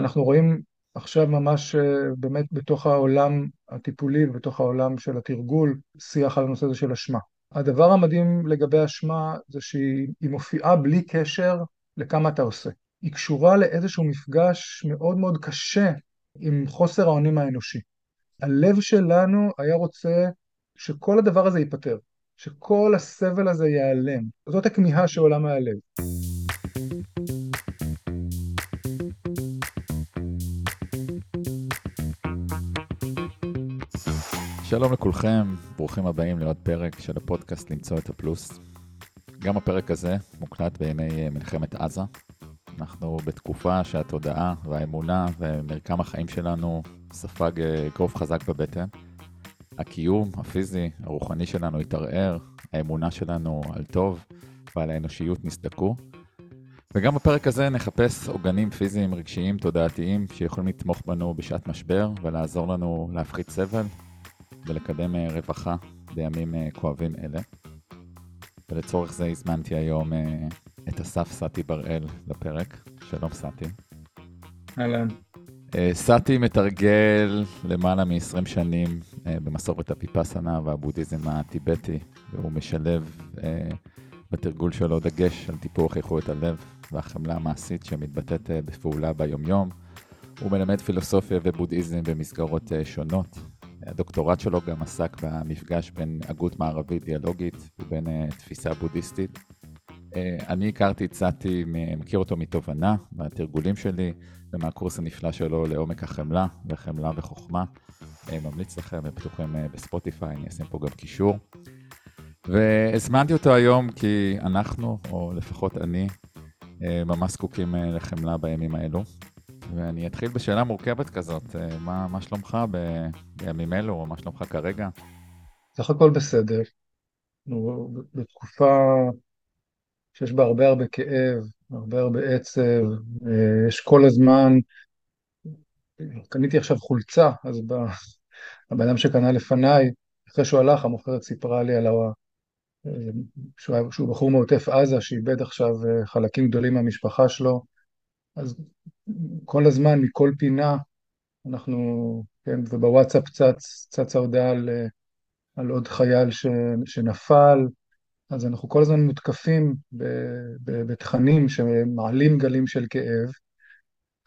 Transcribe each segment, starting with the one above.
אנחנו רואים עכשיו ממש אה, באמת בתוך העולם הטיפולי ובתוך העולם של התרגול, שיח על הנושא הזה של אשמה. הדבר המדהים לגבי אשמה זה שהיא מופיעה בלי קשר לכמה אתה עושה. היא קשורה לאיזשהו מפגש מאוד מאוד קשה עם חוסר האונים האנושי. הלב שלנו היה רוצה שכל הדבר הזה ייפתר, שכל הסבל הזה ייעלם. זאת הכמיהה שעולה מהלב. שלום לכולכם, ברוכים הבאים לעוד פרק של הפודקאסט למצוא את הפלוס. גם הפרק הזה מוקלט בימי אה, מלחמת עזה. אנחנו בתקופה שהתודעה והאמונה ומרקם החיים שלנו ספג אגרוף אה, חזק בבטן. הקיום הפיזי, הרוחני שלנו התערער, האמונה שלנו על טוב ועל האנושיות נסדקו. וגם בפרק הזה נחפש עוגנים פיזיים, רגשיים, תודעתיים, שיכולים לתמוך בנו בשעת משבר ולעזור לנו להפחית סבל ולקדם אה, רווחה בימים אה, כואבים אלה. ולצורך זה הזמנתי היום אה, את אסף סטי בראל לפרק. שלום סטי. אהלן. סטי מתרגל למעלה מ-20 שנים במסורת הפיפסנה והבודהיזם הטיבטי, והוא משלב בתרגול שלו דגש על טיפוח איכות הלב והחמלה המעשית שמתבטאת בפעולה ביומיום. הוא מלמד פילוסופיה ובודהיזם במסגרות שונות, הדוקטורט שלו גם עסק במפגש בין הגות מערבית דיאלוגית ובין uh, תפיסה בודהיסטית. Uh, אני הכרתי סאטי, מכיר אותו מתובנה, מהתרגולים שלי ומהקורס הנפלא שלו לעומק החמלה וחמלה וחוכמה. ממליץ לכם, הם פתוחים uh, בספוטיפיי, אני אשים פה גם קישור. והזמנתי אותו היום כי אנחנו, או לפחות אני, ממש זקוקים לחמלה בימים האלו. ואני אתחיל בשאלה מורכבת כזאת, אה, מה, מה שלומך ב, בימים אלו, או מה שלומך כרגע? סך הכל בסדר. בתקופה שיש בה הרבה הרבה כאב, הרבה הרבה עצב, אה, יש כל הזמן, קניתי עכשיו חולצה, אז הבן אדם שקנה לפניי, אחרי שהוא הלך, המוכרת סיפרה לי על ה... אה, שהוא, שהוא בחור מעוטף עזה, שאיבד עכשיו חלקים גדולים מהמשפחה שלו, אז כל הזמן, מכל פינה, אנחנו, כן, ובוואטסאפ צץ, צצה הודעה על, על עוד חייל ש, שנפל, אז אנחנו כל הזמן מותקפים בתכנים שמעלים גלים של כאב.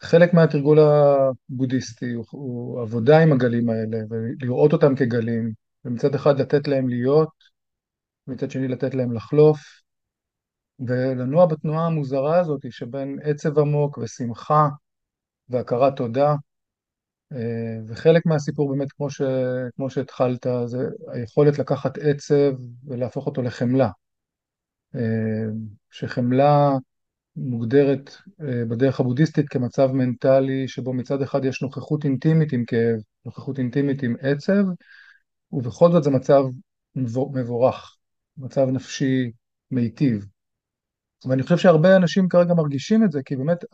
חלק מהתרגול הבודהיסטי הוא, הוא עבודה עם הגלים האלה, ולראות אותם כגלים, ומצד אחד לתת להם להיות, ומצד שני לתת להם לחלוף, ולנוע בתנועה המוזרה הזאת שבין עצב עמוק ושמחה והכרת תודה. אה, וחלק מהסיפור באמת, כמו, ש, כמו שהתחלת, זה היכולת לקחת עצב ולהפוך אותו לחמלה. אה, שחמלה מוגדרת אה, בדרך הבודהיסטית כמצב מנטלי שבו מצד אחד יש נוכחות אינטימית עם כאב, נוכחות אינטימית עם עצב, ובכל זאת זה מצב מבורך, מצב נפשי מיטיב. ואני חושב שהרבה אנשים כרגע מרגישים את זה, כי באמת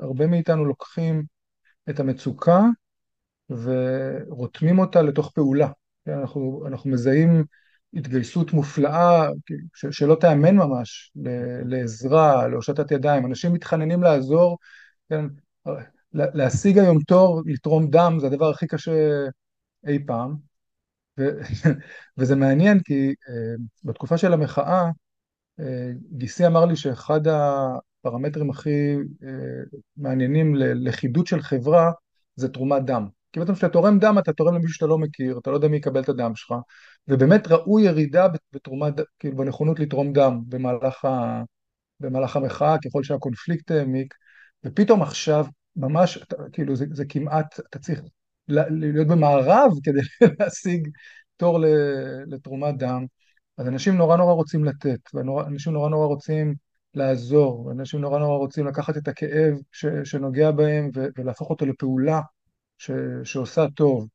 הרבה מאיתנו לוקחים את המצוקה ורותמים אותה לתוך פעולה. אנחנו, אנחנו מזהים התגייסות מופלאה, ש, שלא תיאמן ממש, לעזרה, להושטת ידיים. אנשים מתחננים לעזור, כן, להשיג היום תור, לתרום דם, זה הדבר הכי קשה אי פעם. ו, וזה מעניין כי uh, בתקופה של המחאה, גיסי אמר לי שאחד הפרמטרים הכי אה, מעניינים ללכידות של חברה זה תרומת דם. כי בעצם כשאתה תורם דם אתה תורם למישהו שאתה לא מכיר, אתה לא יודע מי יקבל את הדם שלך, ובאמת ראו ירידה בתרומת, כאילו בנכונות לתרום דם במהלך, ה, במהלך המחאה, ככל שהקונפליקט העמיק, ופתאום עכשיו ממש, כאילו זה, זה כמעט, אתה צריך להיות במערב כדי להשיג תור לתרומת דם. אז אנשים נורא נורא רוצים לתת, ואנשים נורא נורא רוצים לעזור, ואנשים נורא נורא רוצים לקחת את הכאב ש, שנוגע בהם ו, ולהפוך אותו לפעולה ש, שעושה טוב.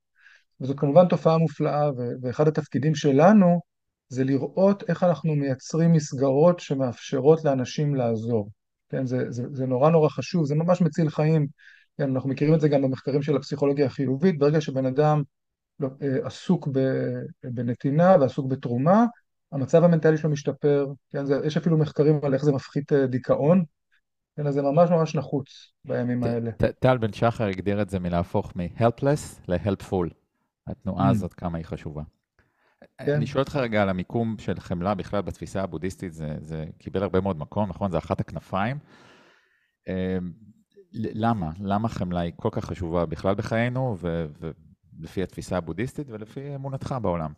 וזאת כמובן תופעה מופלאה, ו, ואחד התפקידים שלנו זה לראות איך אנחנו מייצרים מסגרות שמאפשרות לאנשים לעזור. כן, זה, זה, זה נורא נורא חשוב, זה ממש מציל חיים. כן, אנחנו מכירים את זה גם במחקרים של הפסיכולוגיה החיובית, ברגע שבן אדם לא, אה, עסוק בנתינה ועסוק בתרומה, המצב המנטלי שלו משתפר, כן, זה, יש אפילו מחקרים על איך זה מפחית אה, דיכאון, כן, אז זה ממש ממש נחוץ בימים האלה. טל בן שחר הגדיר את זה מלהפוך מ-helpless ל-helpful. התנועה mm. הזאת, כמה היא חשובה. כן. אני שואל אותך רגע על המיקום של חמלה בכלל בתפיסה הבודהיסטית, זה, זה קיבל הרבה מאוד מקום, נכון? זה אחת הכנפיים. אמ, למה? למה חמלה היא כל כך חשובה בכלל בחיינו, ולפי התפיסה הבודהיסטית ולפי אמונתך בעולם?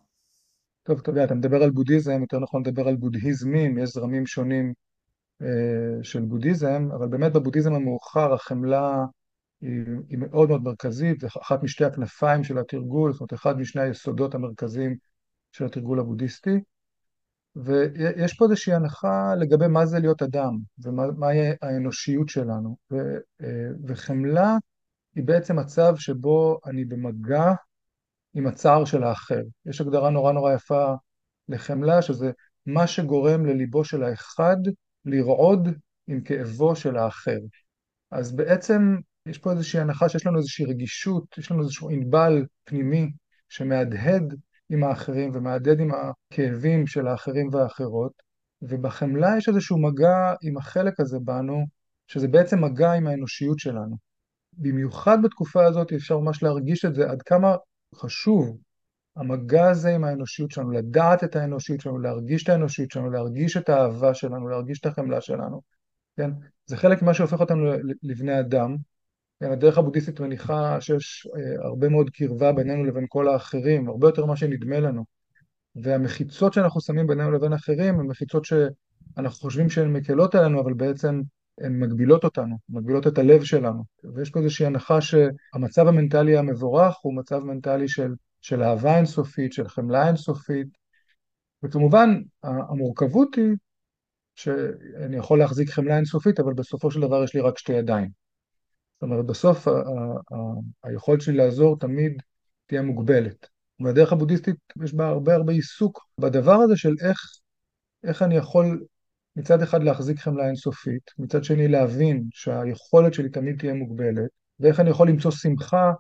טוב, אתה יודע, אתה מדבר על בודהיזם, יותר נכון לדבר על בודהיזמים, יש זרמים שונים אה, של בודהיזם, אבל באמת בבודהיזם המאוחר החמלה היא, היא מאוד מאוד מרכזית, אחת משתי הכנפיים של התרגול, זאת אומרת, אחד משני היסודות המרכזיים של התרגול הבודהיסטי. ויש פה איזושהי הנחה לגבי מה זה להיות אדם, ומהי האנושיות שלנו. ו, אה, וחמלה היא בעצם מצב שבו אני במגע עם הצער של האחר. יש הגדרה נורא נורא יפה לחמלה, שזה מה שגורם לליבו של האחד לרעוד עם כאבו של האחר. אז בעצם יש פה איזושהי הנחה שיש לנו איזושהי רגישות, יש לנו איזשהו ענבל פנימי שמהדהד עם האחרים ומהדהד עם הכאבים של האחרים והאחרות, ובחמלה יש איזשהו מגע עם החלק הזה בנו, שזה בעצם מגע עם האנושיות שלנו. במיוחד בתקופה הזאת אפשר ממש להרגיש את זה, עד כמה חשוב המגע הזה עם האנושיות שלנו, לדעת את האנושיות שלנו, להרגיש את האנושיות שלנו, להרגיש את האהבה שלנו, להרגיש את החמלה שלנו, כן? זה חלק ממה שהופך אותנו לבני אדם. כן, הדרך הבודהיסטית מניחה שיש אה, הרבה מאוד קרבה בינינו לבין כל האחרים, הרבה יותר ממה שנדמה לנו. והמחיצות שאנחנו שמים בינינו לבין אחרים הן מחיצות שאנחנו חושבים שהן מקלות עלינו, אבל בעצם הן מגבילות אותנו, מגבילות את הלב שלנו. ויש פה איזושהי הנחה שהמצב המנטלי המבורך הוא מצב מנטלי של של אהבה אינסופית, של חמלה אינסופית, וכמובן המורכבות היא שאני יכול להחזיק חמלה אינסופית, אבל בסופו של דבר יש לי רק שתי ידיים. זאת אומרת, בסוף היכולת שלי לעזור תמיד תהיה מוגבלת. והדרך הבודהיסטית יש בה הרבה הרבה עיסוק בדבר הזה של איך, איך אני יכול מצד אחד להחזיק חמלה אינסופית, מצד שני להבין שהיכולת שלי תמיד תהיה מוגבלת, ואיך אני יכול למצוא שמחה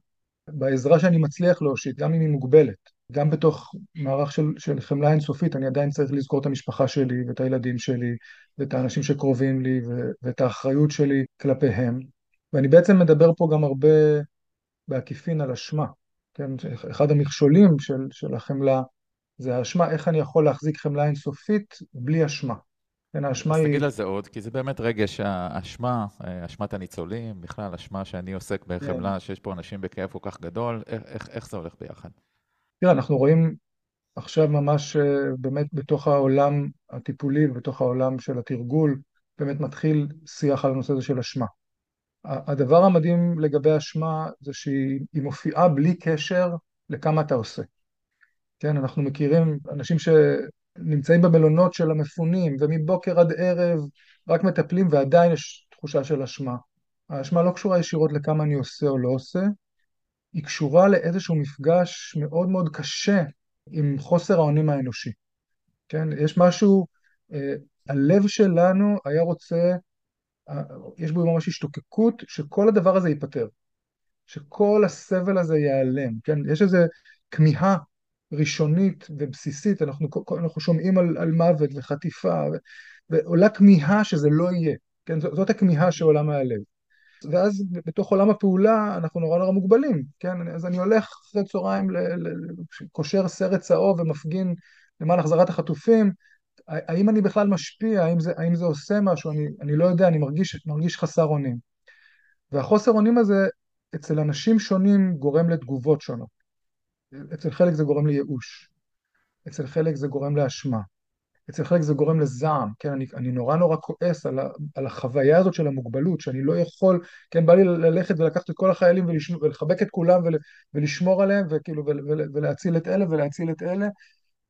בעזרה שאני מצליח להושיט, גם אם היא מוגבלת. גם בתוך מערך של, של חמלה אינסופית, אני עדיין צריך לזכור את המשפחה שלי, ואת הילדים שלי, ואת האנשים שקרובים לי, ו, ואת האחריות שלי כלפיהם. ואני בעצם מדבר פה גם הרבה בעקיפין על אשמה. כן, אחד המכשולים של, של החמלה זה האשמה, איך אני יכול להחזיק חמלה אינסופית בלי אשמה. כן, האשמה היא... אז תגיד על זה עוד, כי זה באמת רגש האשמה, אה, אשמת הניצולים, בכלל אשמה שאני עוסק בחמלה, כן. שיש פה אנשים בכאב כל כך גדול, איך, איך, איך זה הולך ביחד? תראה, אנחנו רואים עכשיו ממש אה, באמת בתוך העולם הטיפולי ובתוך העולם של התרגול, באמת מתחיל שיח על הנושא הזה של אשמה. הדבר המדהים לגבי אשמה זה שהיא מופיעה בלי קשר לכמה אתה עושה. כן, אנחנו מכירים אנשים ש... נמצאים במלונות של המפונים, ומבוקר עד ערב רק מטפלים ועדיין יש תחושה של אשמה. האשמה לא קשורה ישירות לכמה אני עושה או לא עושה, היא קשורה לאיזשהו מפגש מאוד מאוד קשה עם חוסר האונים האנושי. כן, יש משהו, אה, הלב שלנו היה רוצה, אה, יש בו ממש השתוקקות שכל הדבר הזה ייפתר, שכל הסבל הזה ייעלם, כן, יש איזו כמיהה ראשונית ובסיסית, אנחנו, אנחנו שומעים על, על מוות וחטיפה, ועולה כמיהה שזה לא יהיה, כן? זאת הכמיהה שעולה מהלב. ואז בתוך עולם הפעולה אנחנו נורא נורא מוגבלים, כן? אז אני הולך אחרי צהריים, קושר סרט צהוב ומפגין למען החזרת החטופים, האם אני בכלל משפיע, האם זה, האם זה עושה משהו, אני, אני לא יודע, אני מרגיש, מרגיש חסר אונים. והחוסר אונים הזה אצל אנשים שונים גורם לתגובות שונות. אצל חלק זה גורם לייאוש, אצל חלק זה גורם לאשמה, אצל חלק זה גורם לזעם, כן, אני, אני נורא נורא כועס על, ה, על החוויה הזאת של המוגבלות, שאני לא יכול, כן, בא לי ללכת ולקחת את כל החיילים ולשמ, ולחבק את כולם ול, ולשמור עליהם, וכאילו, ול, ול, ולהציל את אלה ולהציל את אלה,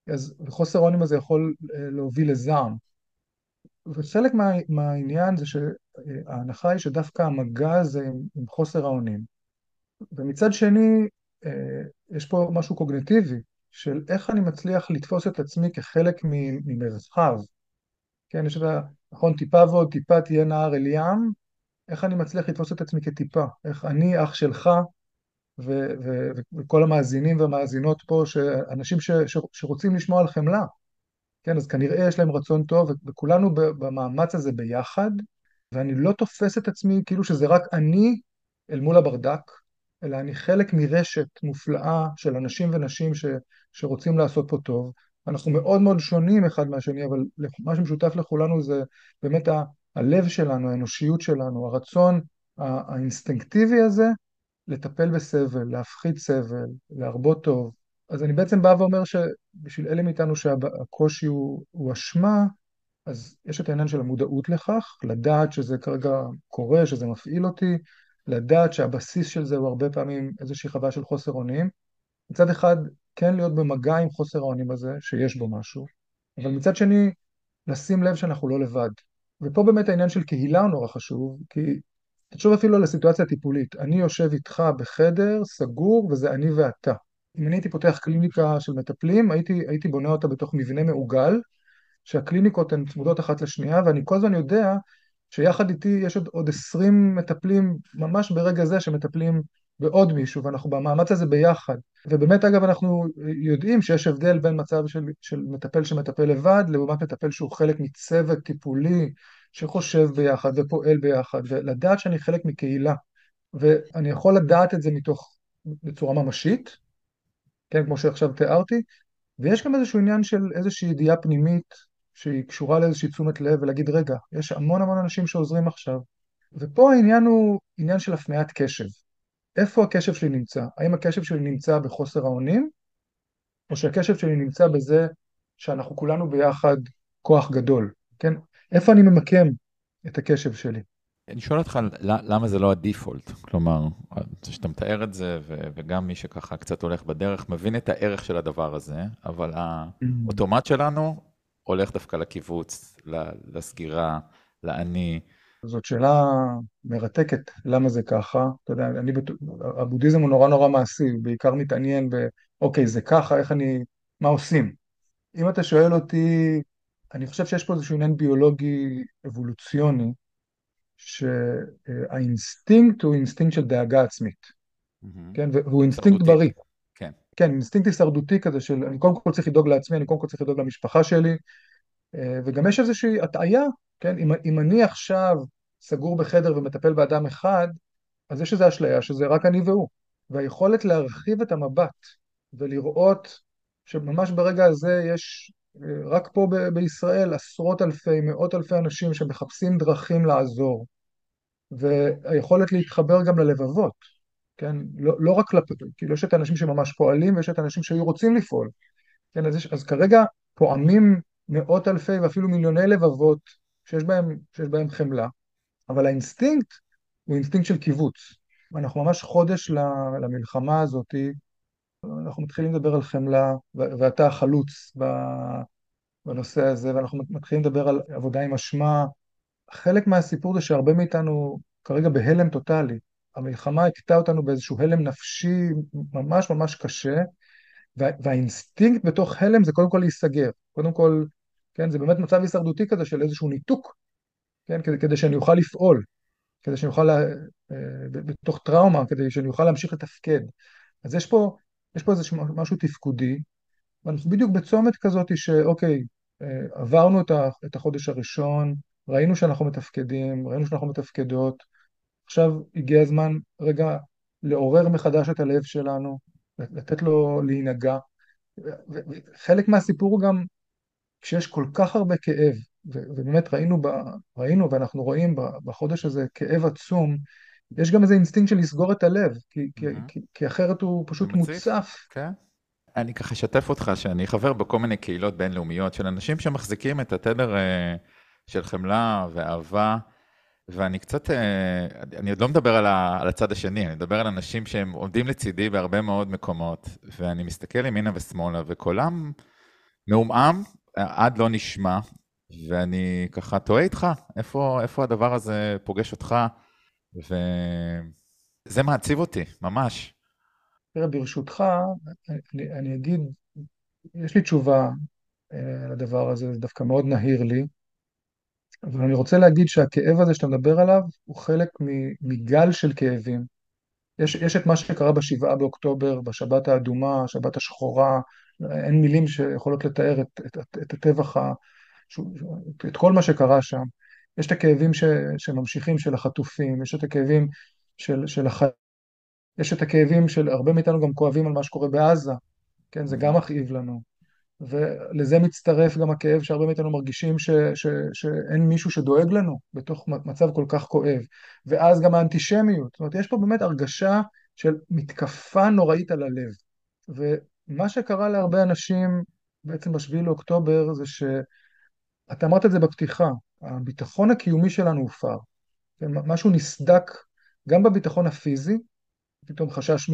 אז חוסר האונים הזה יכול אה, להוביל לזעם. וחלק מה, מהעניין זה שההנחה היא שדווקא המגע הזה עם, עם חוסר האונים, ומצד שני, יש פה משהו קוגנטיבי של איך אני מצליח לתפוס את עצמי כחלק ממרחב. כן, יש את ה... נכון, טיפה ועוד טיפה תהיה נהר אל ים, איך אני מצליח לתפוס את עצמי כטיפה, איך אני אח שלך ו- ו- וכל המאזינים והמאזינות פה, אנשים ש- ש- שרוצים לשמוע על חמלה. כן, אז כנראה יש להם רצון טוב, וכולנו במאמץ הזה ביחד, ואני לא תופס את עצמי כאילו שזה רק אני אל מול הברדק, אלא אני חלק מרשת מופלאה של אנשים ונשים ש, שרוצים לעשות פה טוב. אנחנו מאוד מאוד שונים אחד מהשני, אבל מה שמשותף לכולנו זה באמת ה, הלב שלנו, האנושיות שלנו, הרצון האינסטינקטיבי הזה לטפל בסבל, להפחית סבל, להרבות טוב. אז אני בעצם בא ואומר שבשביל אלה מאיתנו שהקושי הוא, הוא אשמה, אז יש את העניין של המודעות לכך, לדעת שזה כרגע קורה, שזה מפעיל אותי, לדעת שהבסיס של זה הוא הרבה פעמים איזושהי חוויה של חוסר אונים. מצד אחד, כן להיות במגע עם חוסר האונים הזה, שיש בו משהו, אבל מצד שני, לשים לב שאנחנו לא לבד. ופה באמת העניין של קהילה הוא נורא חשוב, כי תחשוב אפילו על הסיטואציה הטיפולית. אני יושב איתך בחדר סגור וזה אני ואתה. אם אני הייתי פותח קליניקה של מטפלים, הייתי, הייתי בונה אותה בתוך מבנה מעוגל, שהקליניקות הן צמודות אחת לשנייה, ואני כל הזמן יודע שיחד איתי יש עוד, עוד 20 מטפלים ממש ברגע זה שמטפלים בעוד מישהו, ואנחנו במאמץ הזה ביחד. ובאמת, אגב, אנחנו יודעים שיש הבדל בין מצב של, של מטפל שמטפל לבד, לעומת מטפל שהוא חלק מצוות טיפולי, שחושב ביחד ופועל ביחד, ולדעת שאני חלק מקהילה. ואני יכול לדעת את זה מתוך, בצורה ממשית, כן, כמו שעכשיו תיארתי, ויש גם איזשהו עניין של איזושהי ידיעה פנימית שהיא קשורה לאיזושהי תשומת לב ולהגיד, רגע, יש המון המון אנשים שעוזרים עכשיו. ופה העניין הוא עניין של הפניית קשב. איפה הקשב שלי נמצא? האם הקשב שלי נמצא בחוסר האונים, או שהקשב שלי נמצא בזה שאנחנו כולנו ביחד כוח גדול, כן? איפה אני ממקם את הקשב שלי? אני שואל אותך למה זה לא הדיפולט, כלומר, שאתה מתאר את זה, וגם מי שככה קצת הולך בדרך, מבין את הערך של הדבר הזה, אבל האוטומט שלנו הולך דווקא לקיבוץ, לסגירה, לאני. זאת שאלה מרתקת, למה זה ככה? אתה יודע, אני, הבודהיזם הוא נורא נורא מעשי, הוא בעיקר מתעניין ב, אוקיי, זה ככה, איך אני, מה עושים? אם אתה שואל אותי, אני חושב שיש פה איזשהו עניין ביולוגי אבולוציוני, שהאינסטינקט הוא אינסטינקט של דאגה עצמית, mm-hmm. כן? והוא אינסטינקט בריא. כן. אינסטינקט הישרדותי כזה של אני קודם כל צריך לדאוג לעצמי, אני קודם כל צריך לדאוג למשפחה שלי, אה, וגם יש איזושהי הטעיה, כן? אם, אם אני עכשיו סגור בחדר ומטפל באדם אחד, אז יש איזו אשליה שזה רק אני והוא. והיכולת להרחיב את המבט ולראות שממש ברגע הזה יש אה, רק פה ב- בישראל עשרות אלפי, מאות אלפי אנשים שמחפשים דרכים לעזור, והיכולת להתחבר גם ללבבות. כן? לא, לא רק כלפי, כאילו יש את האנשים שממש פועלים ויש את האנשים שהיו רוצים לפעול, כן? אז, יש, אז כרגע פועמים מאות אלפי ואפילו מיליוני לבבות שיש בהם, שיש בהם חמלה, אבל האינסטינקט הוא אינסטינקט של קיבוץ. אנחנו ממש חודש למלחמה הזאת, אנחנו מתחילים לדבר על חמלה, ואתה החלוץ בנושא הזה, ואנחנו מתחילים לדבר על עבודה עם אשמה. חלק מהסיפור זה שהרבה מאיתנו כרגע בהלם טוטאלי. המלחמה הכתה אותנו באיזשהו הלם נפשי ממש ממש קשה, והאינסטינקט בתוך הלם זה קודם כל להיסגר. קודם כל, כן, זה באמת מצב הישרדותי כזה של איזשהו ניתוק, כן, כדי, כדי שאני אוכל לפעול, כדי שאני אוכל, אה, בתוך טראומה, כדי שאני אוכל להמשיך לתפקד. אז יש פה, יש פה איזה משהו תפקודי, ואנחנו בדיוק בצומת כזאת שאוקיי, אה, עברנו את החודש הראשון, ראינו שאנחנו מתפקדים, ראינו שאנחנו מתפקדות, עכשיו הגיע הזמן רגע לעורר מחדש את הלב שלנו, לתת לו להינגע. וחלק מהסיפור הוא גם כשיש כל כך הרבה כאב, ובאמת ראינו, ב, ראינו ואנחנו רואים בחודש הזה כאב עצום, יש גם איזה אינסטינקט של לסגור את הלב, כי, mm-hmm. כי, כי, אחרת הוא פשוט מוצף. כן. אני ככה אשתף אותך שאני חבר בכל מיני קהילות בינלאומיות של אנשים שמחזיקים את התדר אה, של חמלה ואהבה. ואני קצת, אה, אני עוד לא מדבר על, הצד השני, אני מדבר על אנשים שהם עומדים לצידי בהרבה מאוד מקומות, ואני מסתכל ימינה ושמאלה, וקולם מעומעם עד לא נשמע, ואני ככה תוהה איתך, איפה, איפה הדבר הזה פוגש אותך, וזה מעציב אותי, ממש. תראה, ברשותך, אני, אני אגיד, יש לי תשובה אה, לדבר הזה, זה דווקא מאוד נהיר לי. אבל אני רוצה להגיד שהכאב הזה שאתה מדבר עליו הוא חלק מגל של כאבים. יש, יש את מה שקרה בשבעה באוקטובר, בשבת האדומה, השבת השחורה, אין מילים שיכולות לתאר את, את, את, את הטבח, ה, את כל מה שקרה שם. יש את הכאבים ש, שממשיכים של החטופים, יש את הכאבים של, של החיים, יש את הכאבים של הרבה מאיתנו גם כואבים על מה שקורה בעזה, כן, זה גם מכאיב לנו. ולזה מצטרף גם הכאב שהרבה מאיתנו מרגישים ש, ש, שאין מישהו שדואג לנו בתוך מצב כל כך כואב. ואז גם האנטישמיות, זאת אומרת, יש פה באמת הרגשה של מתקפה נוראית על הלב. ומה שקרה להרבה אנשים בעצם בשביעי לאוקטובר זה שאתה אמרת את זה בפתיחה, הביטחון הקיומי שלנו הופר. משהו נסדק גם בביטחון הפיזי, פתאום חשש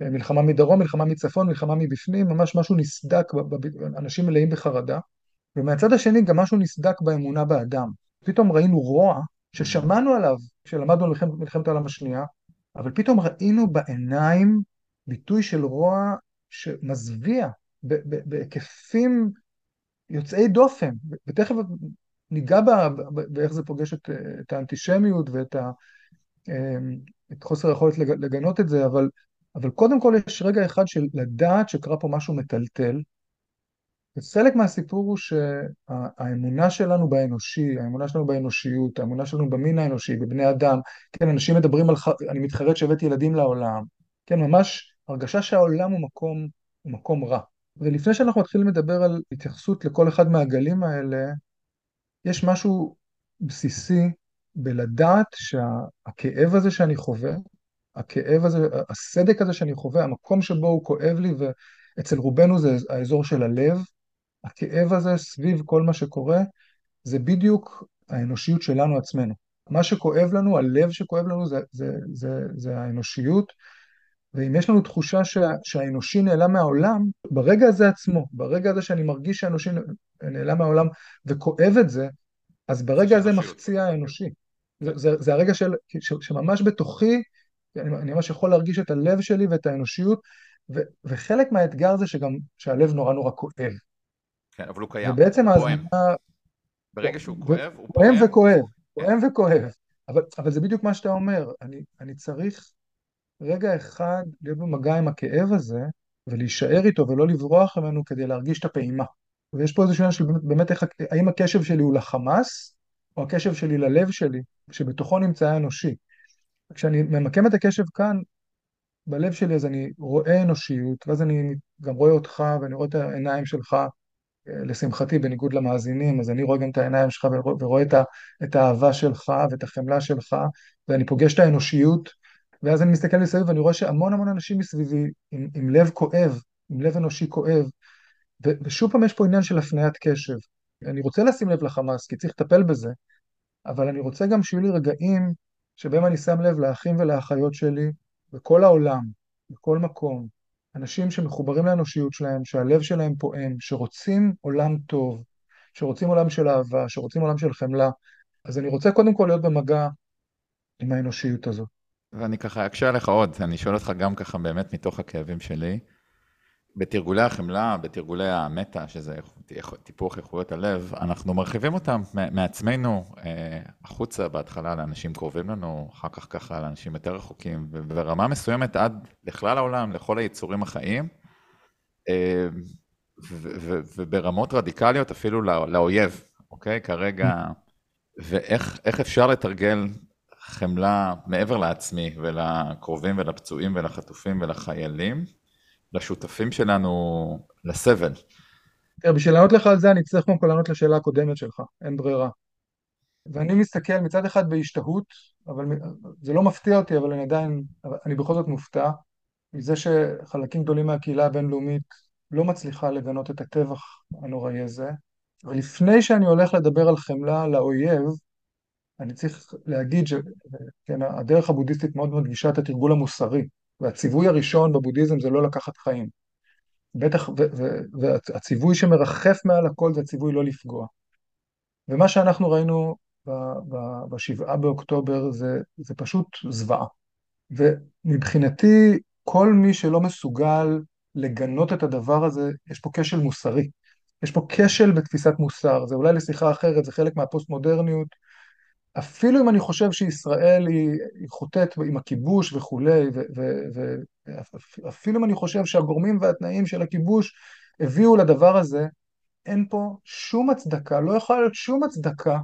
ממלחמה מדרום, מלחמה מצפון, מלחמה מבפנים, ממש משהו נסדק, אנשים מלאים בחרדה. ומהצד השני גם משהו נסדק באמונה באדם. פתאום ראינו רוע ששמענו עליו כשלמדנו על מלחמת העולם השנייה, אבל פתאום ראינו בעיניים ביטוי של רוע שמזוויע בהיקפים יוצאי דופן, ותכף ניגע באיך זה פוגש את, את האנטישמיות ואת ה, אמ, את חוסר היכולת לגנות את זה, אבל, אבל קודם כל יש רגע אחד של לדעת שקרה פה משהו מטלטל, וחלק מהסיפור הוא שהאמונה שלנו באנושי, האמונה שלנו באנושיות, האמונה שלנו במין האנושי, בבני אדם, כן, אנשים מדברים על, אני מתחרט שהבאתי ילדים לעולם, כן, ממש הרגשה שהעולם הוא מקום, הוא מקום רע. ולפני שאנחנו מתחילים לדבר על התייחסות לכל אחד מהגלים האלה, יש משהו בסיסי בלדעת שהכאב הזה שאני חווה, הכאב הזה, הסדק הזה שאני חווה, המקום שבו הוא כואב לי, ואצל רובנו זה האזור של הלב, הכאב הזה סביב כל מה שקורה, זה בדיוק האנושיות שלנו עצמנו. מה שכואב לנו, הלב שכואב לנו זה, זה, זה, זה האנושיות, ואם יש לנו תחושה שה, שהאנושי נעלם מהעולם, ברגע הזה עצמו, ברגע הזה שאני מרגיש שהאנושי נעלם מהעולם וכואב את זה, אז ברגע הזה מפציע האנושי. זה, זה, זה הרגע של, ש, שממש בתוכי, אני, אני ממש יכול להרגיש את הלב שלי ואת האנושיות, ו, וחלק מהאתגר זה שגם, שהלב נורא נורא כואב. כן, אבל הוא קיים, ובעצם הוא פועם. ברגע שהוא כואב, הוא פועם. פועם וכואב, פועם וכואב. אבל, אבל זה בדיוק מה שאתה אומר, אני, אני צריך רגע אחד להיות במגע עם הכאב הזה, ולהישאר איתו ולא לברוח ממנו כדי להרגיש את הפעימה. ויש פה איזשהו עניין של באמת, באמת איך, האם הקשב שלי הוא לחמאס, או הקשב שלי ללב שלי, שבתוכו נמצא האנושי. כשאני ממקם את הקשב כאן, בלב שלי, אז אני רואה אנושיות, ואז אני גם רואה אותך, ואני רואה את העיניים שלך, לשמחתי, בניגוד למאזינים, אז אני רואה גם את העיניים שלך ורואה את, את האהבה שלך ואת החמלה שלך, ואני פוגש את האנושיות, ואז אני מסתכל מסביב ואני רואה שהמון המון אנשים מסביבי עם, עם לב כואב, עם לב אנושי כואב, ו, ושוב פעם יש פה עניין של הפניית קשב. אני רוצה לשים לב לחמאס, כי צריך לטפל בזה, אבל אני רוצה גם שיהיו לי רגעים שבהם אני שם לב לאחים ולאחיות שלי בכל העולם, בכל מקום, אנשים שמחוברים לאנושיות שלהם, שהלב שלהם פועם, שרוצים עולם טוב, שרוצים עולם של אהבה, שרוצים עולם של חמלה, אז אני רוצה קודם כל להיות במגע עם האנושיות הזאת. ואני ככה אקשה עליך עוד, אני שואל אותך גם ככה באמת מתוך הכאבים שלי. בתרגולי החמלה, בתרגולי המטה, שזה טיפוח איכויות הלב, אנחנו מרחיבים אותם מעצמנו אה, החוצה בהתחלה לאנשים קרובים לנו, אחר כך ככה לאנשים יותר רחוקים, וברמה מסוימת עד לכלל העולם, לכל היצורים החיים, אה, וברמות רדיקליות אפילו לאויב, אוקיי? כרגע, ואיך אפשר לתרגל חמלה מעבר לעצמי ולקרובים ולפצועים ולחטופים ולחיילים. לשותפים שלנו לסבל. תראה, בשביל לענות לך על זה אני צריך קודם כל לענות לשאלה הקודמת שלך, אין ברירה. ואני מסתכל מצד אחד בהשתהות, אבל זה לא מפתיע אותי, אבל אני עדיין, אני בכל זאת מופתע מזה שחלקים גדולים מהקהילה הבינלאומית לא מצליחה לגנות את הטבח הנוראי הזה. ולפני שאני הולך לדבר על חמלה לאויב, אני צריך להגיד שהדרך כן, הבודהיסטית מאוד מדגישה את התרגול המוסרי. והציווי הראשון בבודהיזם זה לא לקחת חיים. בטח, והציווי שמרחף מעל הכל זה הציווי לא לפגוע. ומה שאנחנו ראינו בשבעה באוקטובר זה, זה פשוט זוועה. ומבחינתי, כל מי שלא מסוגל לגנות את הדבר הזה, יש פה כשל מוסרי. יש פה כשל בתפיסת מוסר, זה אולי לשיחה אחרת, זה חלק מהפוסט-מודרניות, אפילו אם אני חושב שישראל היא, חוטאת עם הכיבוש וכולי, ואפילו אם אני חושב שהגורמים והתנאים של הכיבוש הביאו לדבר הזה, אין פה שום הצדקה, לא יכולה להיות שום הצדקה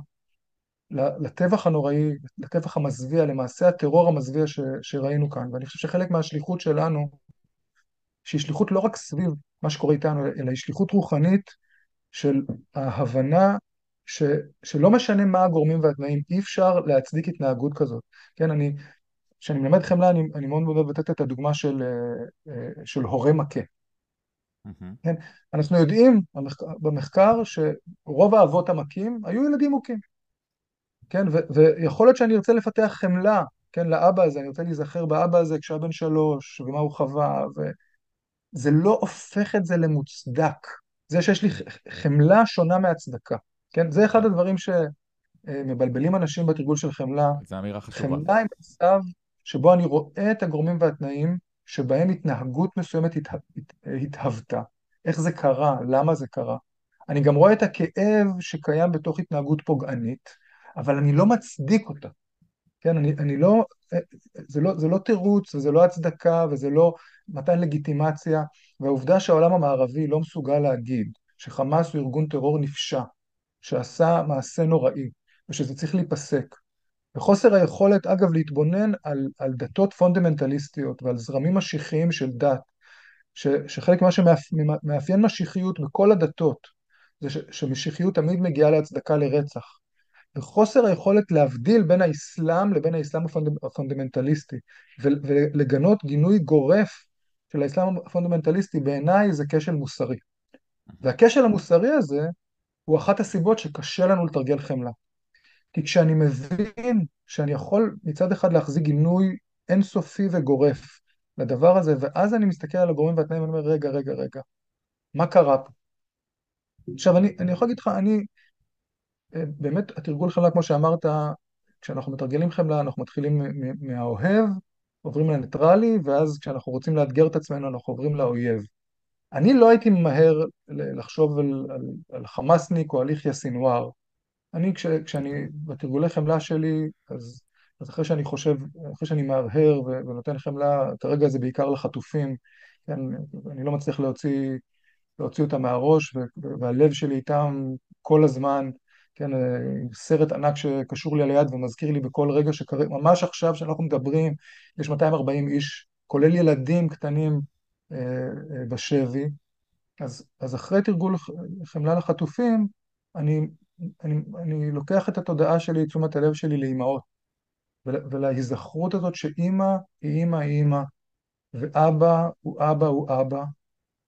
לטבח הנוראי, לטבח המזוויע, למעשה הטרור המזוויע שראינו כאן. ואני חושב שחלק מהשליחות שלנו, שהיא שליחות לא רק סביב מה שקורה איתנו, אלא היא שליחות רוחנית של ההבנה ש, שלא משנה מה הגורמים והתנאים, אי אפשר להצדיק התנהגות כזאת. כן, אני, כשאני מלמד חמלה, אני, אני מאוד מאוד אוהב לתת את הדוגמה של, אה, אה, של הורה מכה. Mm-hmm. כן, אנחנו יודעים במחקר שרוב האבות המכים היו ילדים מוכים. כן, ו- ויכול להיות שאני ארצה לפתח חמלה, כן, לאבא הזה, אני רוצה להיזכר באבא הזה כשהיה בן שלוש, ומה הוא חווה, וזה לא הופך את זה למוצדק. זה שיש לי חמלה שונה מהצדקה, כן? זה אחד הדברים שמבלבלים אנשים בתרגול של חמלה. זו אמירה חשובה. חמלה היא מצב שבו אני רואה את הגורמים והתנאים שבהם התנהגות מסוימת התהוותה. איך זה קרה, למה זה קרה. אני גם רואה את הכאב שקיים בתוך התנהגות פוגענית, אבל אני לא מצדיק אותה. כן, אני, אני לא, זה לא, זה לא תירוץ וזה לא הצדקה וזה לא מתן לגיטימציה, והעובדה שהעולם המערבי לא מסוגל להגיד שחמאס הוא ארגון טרור נפשע, שעשה מעשה נוראי, ושזה צריך להיפסק, וחוסר היכולת, אגב, להתבונן על, על דתות פונדמנטליסטיות ועל זרמים משיחיים של דת, ש, שחלק ממה שמאפיין משיחיות בכל הדתות, זה ש, שמשיחיות תמיד מגיעה להצדקה לרצח. וחוסר היכולת להבדיל בין האסלאם לבין האסלאם הפונדמנטליסטי, ולגנות גינוי גורף של האסלאם הפונדמנטליסטי, בעיניי זה כשל מוסרי. והכשל המוסרי הזה הוא אחת הסיבות שקשה לנו לתרגל חמלה. כי כשאני מבין שאני יכול מצד אחד להחזיק גינוי אינסופי וגורף לדבר הזה, ואז אני מסתכל על הגורמים והתנאים ואני אומר, רגע, רגע, רגע, מה קרה פה? עכשיו, אני, אני יכול להגיד לך, אני, אה, באמת, התרגול חמלה, כמו שאמרת, כשאנחנו מתרגלים חמלה, אנחנו מתחילים מהאוהב, עוברים לניטרלי, ואז כשאנחנו רוצים לאתגר את עצמנו, אנחנו עוברים לאויב. אני לא הייתי ממהר לחשוב על, על, על חמאסניק או על יחיא סינואר. אני, כש, כשאני בתרגולי חמלה שלי, אז, אז אחרי שאני חושב, אחרי שאני מהרהר ונותן חמלה, כרגע זה בעיקר לחטופים, כן, אני לא מצליח להוציא, להוציא אותם מהראש, והלב שלי איתם כל הזמן, כן, סרט ענק שקשור לי על היד ומזכיר לי בכל רגע שקרה, ממש עכשיו שאנחנו מדברים, יש 240 איש, כולל ילדים קטנים אה, אה, בשבי, אז, אז אחרי תרגול חמלה לחטופים, אני אני, אני לוקח את התודעה שלי, תשומת הלב שלי לאימהות, ולהיזכרות הזאת שאימא היא אימא היא אימא, ואבא הוא אבא הוא אבא,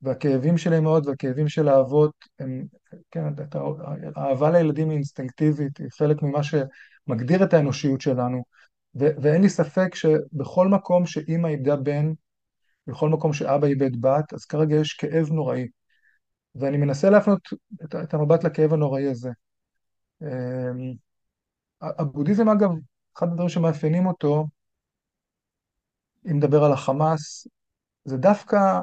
והכאבים של האימהות והכאבים של האבות, הם, כן, האהבה לילדים היא אינסטינקטיבית, היא חלק ממה שמגדיר את האנושיות שלנו, ו- ואין לי ספק שבכל מקום שאימא איבדה בן, בכל מקום שאבא איבד בת, אז כרגע יש כאב נוראי. ואני מנסה להפנות את, את המבט לכאב הנוראי הזה. אמ, הבודהיזם אגב, אחד הדברים שמאפיינים אותו, אם נדבר על החמאס, זה דווקא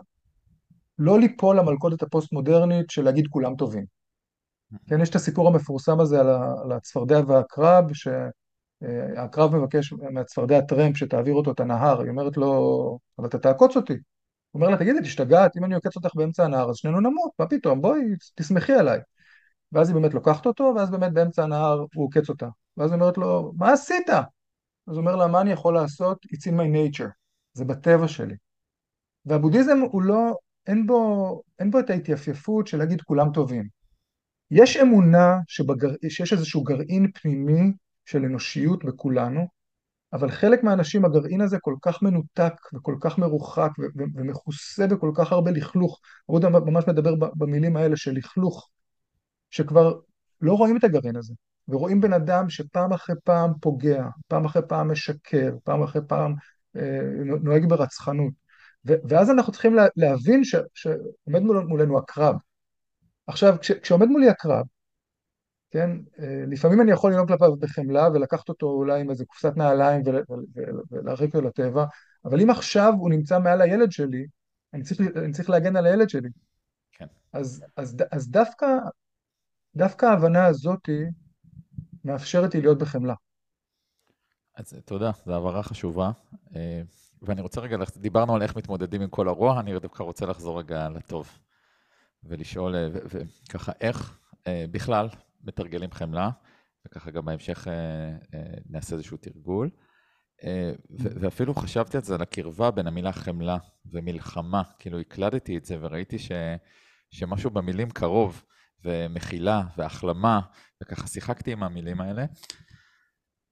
לא ליפול למלכודת הפוסט-מודרנית של להגיד כולם טובים. כן, יש את הסיפור המפורסם הזה על הצפרדע והעקרב, שהעקרב מבקש מהצפרדע טרמפ שתעביר אותו את הנהר, היא אומרת לו, אבל אתה תעקוץ אותי. הוא אומר לה, תגידי, תשתגעת, אם אני עוקץ אותך באמצע הנהר, אז שנינו נמות, מה פתאום, בואי, תסמכי עליי. ואז היא באמת לוקחת אותו, ואז באמת באמצע הנהר הוא עוקץ אותה. ואז היא אומרת לו, מה עשית? אז הוא אומר לה, מה אני יכול לעשות? It's in my nature, זה בטבע שלי. והבודהיזם הוא לא, אין בו, אין בו את ההתייפייפות של להגיד כולם טובים. יש אמונה שבגר... שיש איזשהו גרעין פנימי של אנושיות בכולנו, אבל חלק מהאנשים הגרעין הזה כל כך מנותק וכל כך מרוחק ומכוסה בכל כך הרבה לכלוך, עודה ממש מדבר במילים האלה של לכלוך, שכבר לא רואים את הגרעין הזה, ורואים בן אדם שפעם אחרי פעם פוגע, פעם אחרי פעם משקר, פעם אחרי פעם אה, נוהג ברצחנות. ואז אנחנו צריכים לה- להבין ש- שעומד מול, מולנו הקרב. עכשיו, כש- כשעומד מולי הקרב, כן, אה, לפעמים אני יכול לנהוג כלפיו בחמלה ולקחת אותו אולי עם איזה קופסת נעליים ולהרחיק אותו לטבע, אבל אם עכשיו הוא נמצא מעל הילד שלי, אני צריך, אני צריך להגן על הילד שלי. כן. אז, אז, אז דווקא דווקא ההבנה הזאת מאפשרת לי להיות בחמלה. אז תודה, זו הבהרה חשובה. אה, ואני רוצה רגע, דיברנו על איך מתמודדים עם כל הרוע, אני דווקא רוצה לחזור רגע לטוב. ולשאול, וככה, איך אה, בכלל מתרגלים חמלה, וככה גם בהמשך נעשה איזשהו תרגול. ואפילו חשבתי על זה, על הקרבה בין המילה חמלה ומלחמה, כאילו הקלדתי את זה וראיתי ש, שמשהו במילים קרוב, ומחילה והחלמה, וככה שיחקתי עם המילים האלה.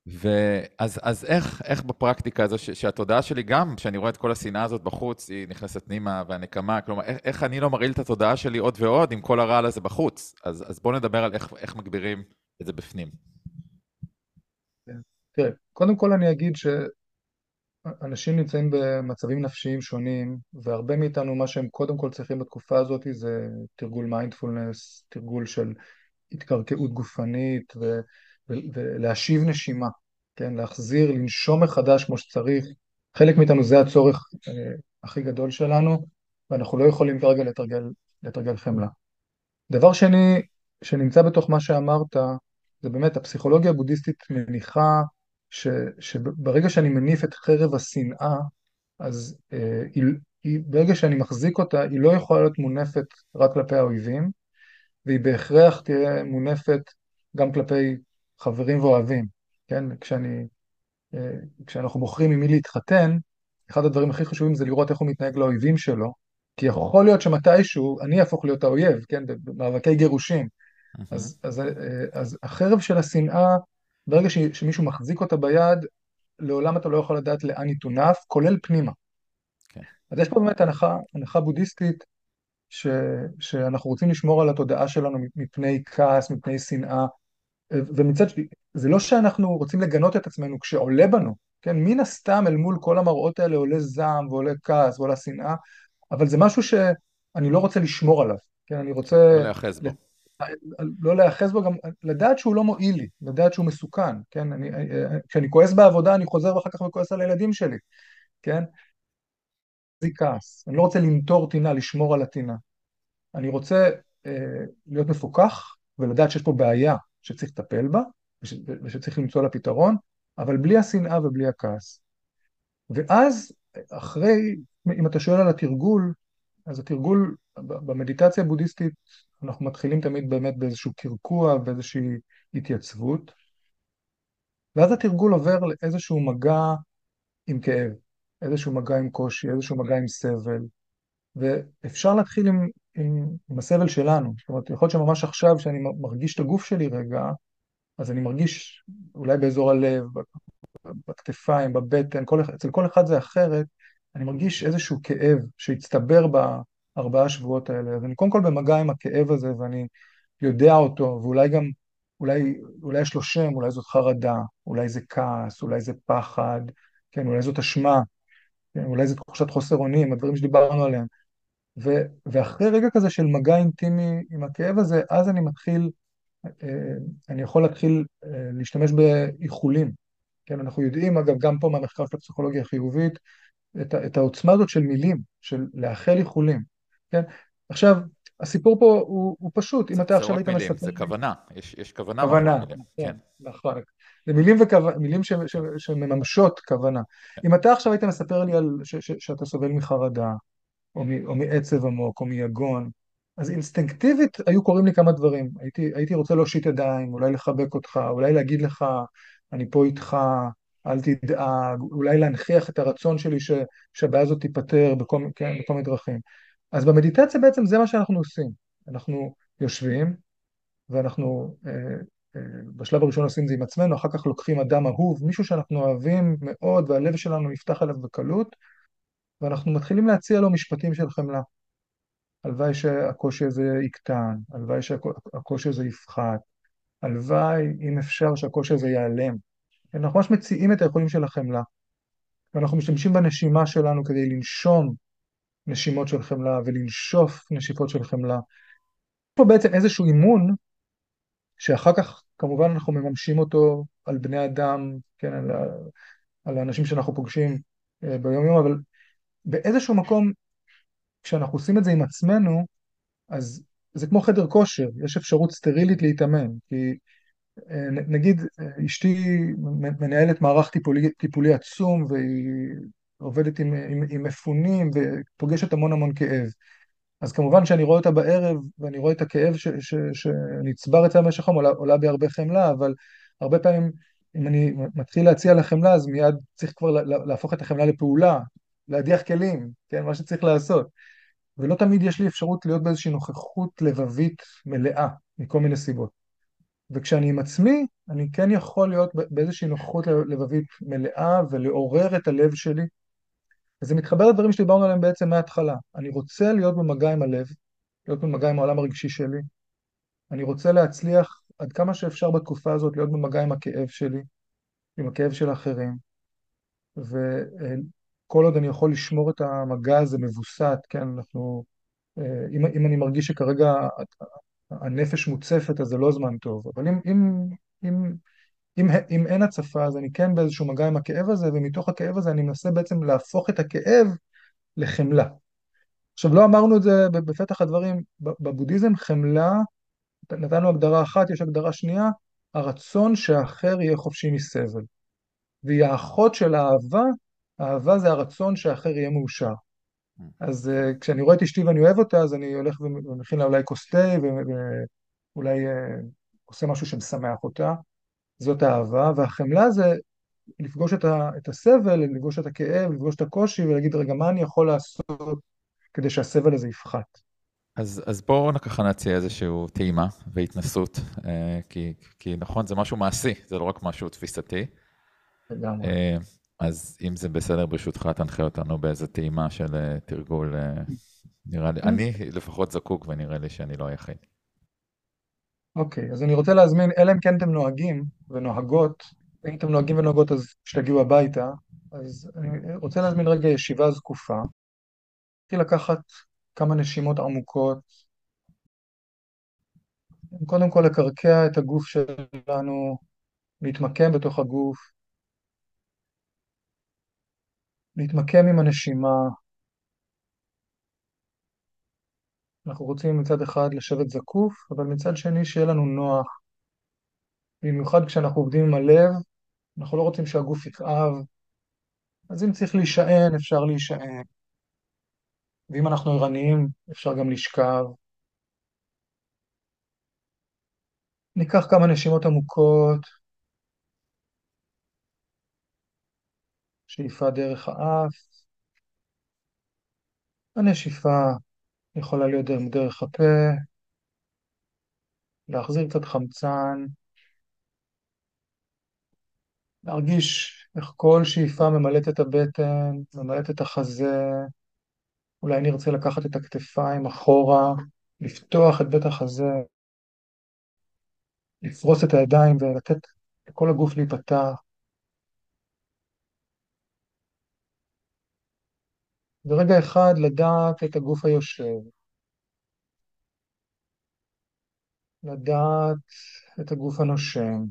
ואז אז איך, איך בפרקטיקה הזו, ש, שהתודעה שלי גם, כשאני רואה את כל השנאה הזאת בחוץ, היא נכנסת פנימה והנקמה, כלומר, איך, איך אני לא מרעיל את התודעה שלי עוד ועוד עם כל הרעל הזה בחוץ? אז, אז בואו נדבר על איך, איך מגבירים את זה בפנים. כן. תראה, קודם כל אני אגיד שאנשים נמצאים במצבים נפשיים שונים, והרבה מאיתנו, מה שהם קודם כל צריכים בתקופה הזאת זה תרגול מיינדפולנס, תרגול של התקרקעות גופנית, ו... ולהשיב נשימה, כן? להחזיר, לנשום מחדש כמו שצריך. חלק מאיתנו זה הצורך אה, הכי גדול שלנו, ואנחנו לא יכולים כרגע לתרגל, לתרגל חמלה. דבר שני שנמצא בתוך מה שאמרת, זה באמת הפסיכולוגיה הבודהיסטית מניחה ש, שברגע שאני מניף את חרב השנאה, אז אה, היא, היא, ברגע שאני מחזיק אותה, היא לא יכולה להיות מונפת רק כלפי האויבים, והיא בהכרח תהיה מונפת גם כלפי חברים ואוהבים, כן? כשאני, אה, כשאנחנו בוחרים עם מי להתחתן, אחד הדברים הכי חשובים זה לראות איך הוא מתנהג לאויבים שלו, כי יכול להיות שמתישהו אני אהפוך להיות האויב, כן? במאבקי גירושים. אז, אז, אה, אז החרב של השנאה, ברגע ש, שמישהו מחזיק אותה ביד, לעולם אתה לא יכול לדעת לאן היא תונף, כולל פנימה. Okay. כן. אז יש פה באמת הנחה, הנחה בודהיסטית, ש, שאנחנו רוצים לשמור על התודעה שלנו מפני כעס, מפני שנאה, ומצד שני, זה לא שאנחנו רוצים לגנות את עצמנו כשעולה בנו, כן? מן הסתם אל מול כל המראות האלה עולה זעם ועולה כעס ועולה שנאה, אבל זה משהו שאני לא רוצה לשמור עליו, כן? אני רוצה... לא להיאחז בו. לא להיאחז בו, גם לדעת שהוא לא מועיל לי, לדעת שהוא מסוכן, כן? אני, כשאני כועס בעבודה אני חוזר ואחר כך וכועס על הילדים שלי, כן? זה כעס, אני לא רוצה לנטור טינה, לשמור על הטינה. אני רוצה אה, להיות מפוקח ולדעת שיש פה בעיה, שצריך לטפל בה וש, ושצריך למצוא לה פתרון, אבל בלי השנאה ובלי הכעס. ואז אחרי, אם אתה שואל על התרגול, אז התרגול במדיטציה הבודהיסטית, אנחנו מתחילים תמיד באמת באיזשהו קרקוע, באיזושהי התייצבות, ואז התרגול עובר לאיזשהו מגע עם כאב, איזשהו מגע עם קושי, איזשהו מגע עם סבל, ואפשר להתחיל עם, עם, הסבל שלנו. זאת אומרת, יכול להיות שממש עכשיו, כשאני מרגיש את הגוף שלי רגע, אז אני מרגיש אולי באזור הלב, בכתפיים, בבטן, כל, אצל כל אחד זה אחרת, אני מרגיש איזשהו כאב שהצטבר בארבעה שבועות האלה. אז אני קודם כל במגע עם הכאב הזה, ואני יודע אותו, ואולי גם, אולי, אולי יש לו שם, אולי זאת חרדה, אולי זה כעס, אולי זה פחד, כן, אולי זאת אשמה, כן, אולי זה תחושת חוסר אונים, הדברים שדיברנו עליהם. ו, ואחרי רגע כזה של מגע אינטימי עם הכאב הזה, אז אני מתחיל, אה, אני יכול להתחיל אה, להשתמש באיחולים. כן, אנחנו יודעים, אגב, גם פה מהמחקר של הפסיכולוגיה החיובית, את, את העוצמה הזאת של מילים, של לאחל איחולים. כן? עכשיו, הסיפור פה הוא, הוא פשוט, אם אתה עכשיו היית מספר... זה רק מילים, זה כוונה, יש, יש כוונה. כוונה, נכון, כן. נכון. זה מילים, וכו... מילים ש... ש... שמממשות כוונה. כן. אם אתה עכשיו היית מספר לי על ש... ש... שאתה סובל מחרדה, או, מ, או מעצב עמוק, או מיגון, אז אינסטינקטיבית היו קורים לי כמה דברים. הייתי, הייתי רוצה להושיט ידיים, אולי לחבק אותך, אולי להגיד לך, אני פה איתך, אל תדאג, אולי להנכיח את הרצון שלי ש, שהבעיה הזאת תיפתר בכל, כן, בכל מיני דרכים. אז במדיטציה בעצם זה מה שאנחנו עושים. אנחנו יושבים, ואנחנו אה, אה, בשלב הראשון עושים את זה עם עצמנו, אחר כך לוקחים אדם אהוב, מישהו שאנחנו אוהבים מאוד והלב שלנו נפתח עליו בקלות, ואנחנו מתחילים להציע לו משפטים של חמלה. הלוואי שהקושי הזה יקטן, הלוואי שהקושי הזה יפחת, הלוואי, אם אפשר, שהקושי הזה ייעלם. אנחנו ממש מציעים את היכולים של החמלה, ואנחנו משתמשים בנשימה שלנו כדי לנשום נשימות של חמלה ולנשוף נשיפות של חמלה. יש פה בעצם איזשהו אימון, שאחר כך כמובן אנחנו מממשים אותו על בני אדם, כן, על, על האנשים שאנחנו פוגשים אה, ביום יום, אבל באיזשהו מקום, כשאנחנו עושים את זה עם עצמנו, אז זה כמו חדר כושר, יש אפשרות סטרילית להתאמן, כי אה, נגיד אשתי מנהלת מערך טיפולי, טיפולי עצום והיא עובדת עם, עם, עם מפונים ופוגשת המון המון כאב. אז כמובן שאני רואה אותה בערב ואני רואה את הכאב ש, ש, שנצבר אצלה במשך היום, עולה, עולה בי הרבה חמלה, אבל הרבה פעמים אם אני מתחיל להציע לחמלה, אז מיד צריך כבר להפוך את החמלה לפעולה, להדיח כלים, כן, מה שצריך לעשות. ולא תמיד יש לי אפשרות להיות באיזושהי נוכחות לבבית מלאה, מכל מיני סיבות. וכשאני עם עצמי, אני כן יכול להיות באיזושהי נוכחות לבבית מלאה ולעורר את הלב שלי. וזה מתחבר לדברים שדיברנו עליהם בעצם מההתחלה. אני רוצה להיות במגע עם הלב, להיות במגע עם העולם הרגשי שלי. אני רוצה להצליח עד כמה שאפשר בתקופה הזאת להיות במגע עם הכאב שלי, עם הכאב של האחרים. וכל עוד אני יכול לשמור את המגע הזה מבוסת, כן, אנחנו, אה, אם, אם אני מרגיש שכרגע הנפש מוצפת, אז זה לא זמן טוב. אבל אם, אם, אם, אם, אם אין הצפה, אז אני כן באיזשהו מגע עם הכאב הזה, ומתוך הכאב הזה אני מנסה בעצם להפוך את הכאב לחמלה. עכשיו, לא אמרנו את זה בפתח הדברים, בבודהיזם חמלה, נתנו הגדרה אחת, יש הגדרה שנייה, הרצון שהאחר יהיה חופשי מסבל. והיא האחות של האהבה, האהבה זה הרצון שהאחר יהיה מאושר. אז uh, כשאני רואה את אשתי ואני אוהב אותה, אז אני הולך ומכין לה אולי כוס תה, ואולי uh, עושה משהו שמשמח אותה. זאת האהבה, והחמלה זה לפגוש את, ה, את הסבל, לפגוש את הכאב, לפגוש את הקושי, ולהגיד, רגע, מה אני יכול לעשות כדי שהסבל הזה יפחת? אז, אז בואו ככה נציע איזושהי טעימה והתנסות, אה, כי, כי נכון, זה משהו מעשי, זה לא רק משהו תפיסתי. לגמרי. אז אם זה בסדר, ברשותך, תנחה אותנו באיזה טעימה של אה, תרגול, אה, נראה לי, אני לפחות זקוק ונראה לי שאני לא היחיד. אוקיי, אז אני רוצה להזמין, אלא אם כן אתם נוהגים ונוהגות, אם אתם נוהגים ונוהגות אז שתגיעו הביתה, אז אני רוצה להזמין רגע ישיבה זקופה. רציתי לקחת כמה נשימות עמוקות, קודם כל לקרקע את הגוף שלנו, להתמקם בתוך הגוף, להתמקם עם הנשימה. אנחנו רוצים מצד אחד לשבת זקוף, אבל מצד שני שיהיה לנו נוח. במיוחד כשאנחנו עובדים עם הלב, אנחנו לא רוצים שהגוף יכאב, אז אם צריך להישען, אפשר להישען. ואם אנחנו ערניים, אפשר גם לשכב. ניקח כמה נשימות עמוקות, שאיפה דרך האף, הנשיפה יכולה להיות דרך הפה, להחזיר קצת חמצן, להרגיש איך כל שאיפה ממלאת את הבטן, ממלאת את החזה, אולי נרצה לקחת את הכתפיים אחורה, לפתוח את בית החזה, לפרוס את הידיים ולתת לכל הגוף להיפתח. ורגע אחד לדעת את הגוף היושב, לדעת את הגוף הנושם.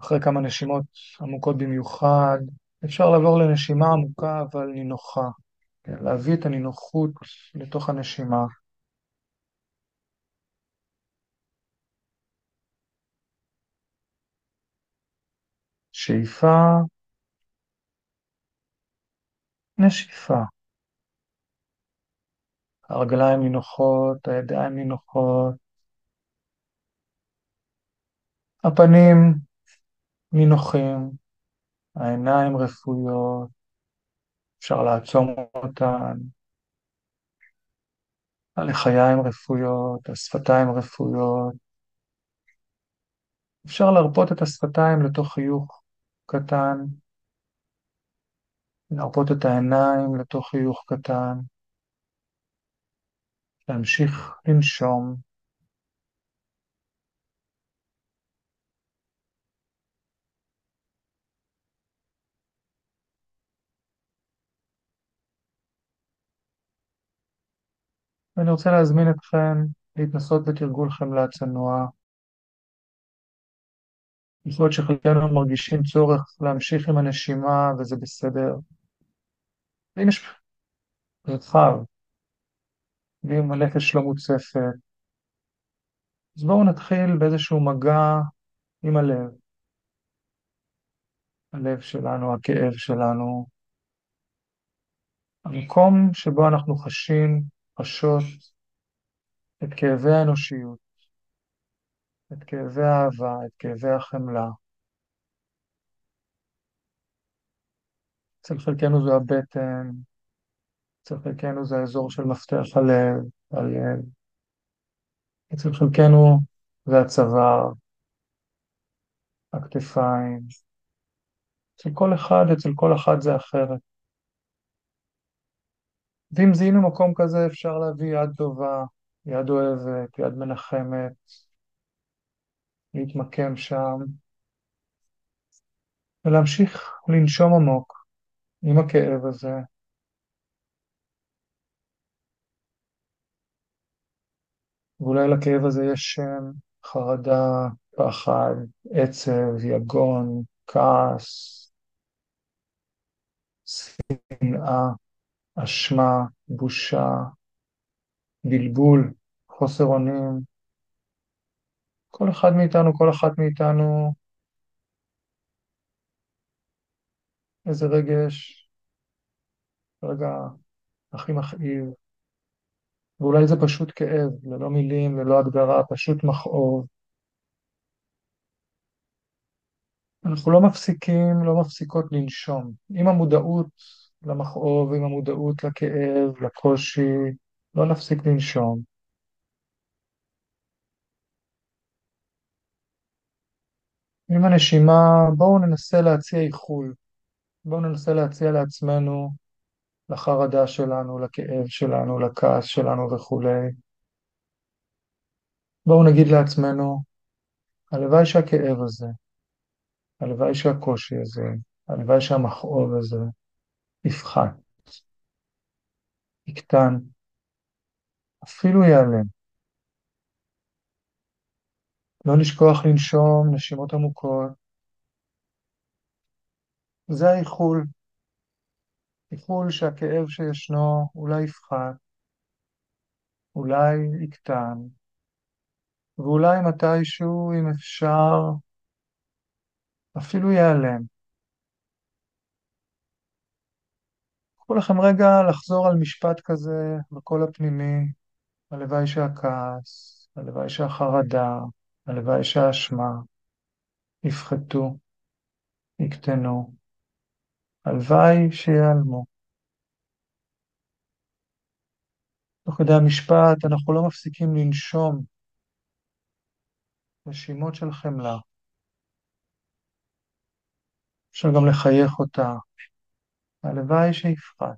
אחרי כמה נשימות עמוקות במיוחד, אפשר לעבור לנשימה עמוקה אבל נינוחה, להביא את הנינוחות לתוך הנשימה. שאיפה, נשיפה. הרגליים נינוחות, הידיים נינוחות, הפנים נינוחים, העיניים רפויות, אפשר לעצום אותן, הלחיים רפויות, השפתיים רפויות. אפשר להרפות את השפתיים לתוך חיוך קטן, להרפות את העיניים לתוך חיוך קטן, להמשיך לנשום. ואני רוצה להזמין אתכם להתנסות בתרגול חמלה צנוע. יכול להיות שחלקנו מרגישים צורך להמשיך עם הנשימה וזה בסדר. ואם יש רחב, ואם הנפש לא מוצפת, אז בואו נתחיל באיזשהו מגע עם הלב. הלב שלנו, הכאב שלנו, המקום שבו אנחנו חשים, חשות את כאבי האנושיות, את כאבי האהבה, את כאבי החמלה. אצל חלקנו זה הבטן, אצל חלקנו זה האזור של מפתח הלב, הלב. אצל חלקנו זה הצוואר, הכתפיים. אצל כל אחד, אצל כל אחת זה אחרת. ואם זיהינו מקום כזה, אפשר להביא יד טובה, יד אוהבת, יד מנחמת, להתמקם שם, ולהמשיך לנשום עמוק עם הכאב הזה. ואולי לכאב הזה יש שם, חרדה, פחד, עצב, יגון, כעס, שנאה, אשמה, בושה, בלבול, חוסר אונים. כל אחד מאיתנו, כל אחת מאיתנו, איזה רגש, רגע הכי מכאיב. ואולי זה פשוט כאב, ללא מילים, ללא הגדרה, פשוט מכאוב. אנחנו לא מפסיקים, לא מפסיקות לנשום. עם המודעות למכאוב, עם המודעות לכאב, לקושי, לא נפסיק לנשום. עם הנשימה, בואו ננסה להציע איחול. בואו ננסה להציע לעצמנו, לחרדה שלנו, לכאב שלנו, לכעס שלנו וכולי. בואו נגיד לעצמנו, הלוואי שהכאב הזה, הלוואי שהקושי הזה, הלוואי שהמכאוב הזה יפחת, יקטן, אפילו ייעלם. לא לשכוח לנשום נשימות עמוקות. זה האיחול. איחול שהכאב שישנו אולי יפחת, אולי יקטן, ואולי מתישהו, אם אפשר, אפילו ייעלם. קחו לכם רגע לחזור על משפט כזה בקול הפנימי, הלוואי שהכעס, הלוואי שהחרדה, הלוואי שהאשמה יפחתו, יקטנו, הלוואי שיעלמו. תוך כדי המשפט אנחנו לא מפסיקים לנשום נשימות של חמלה. אפשר גם לחייך אותה. הלוואי שיפחת.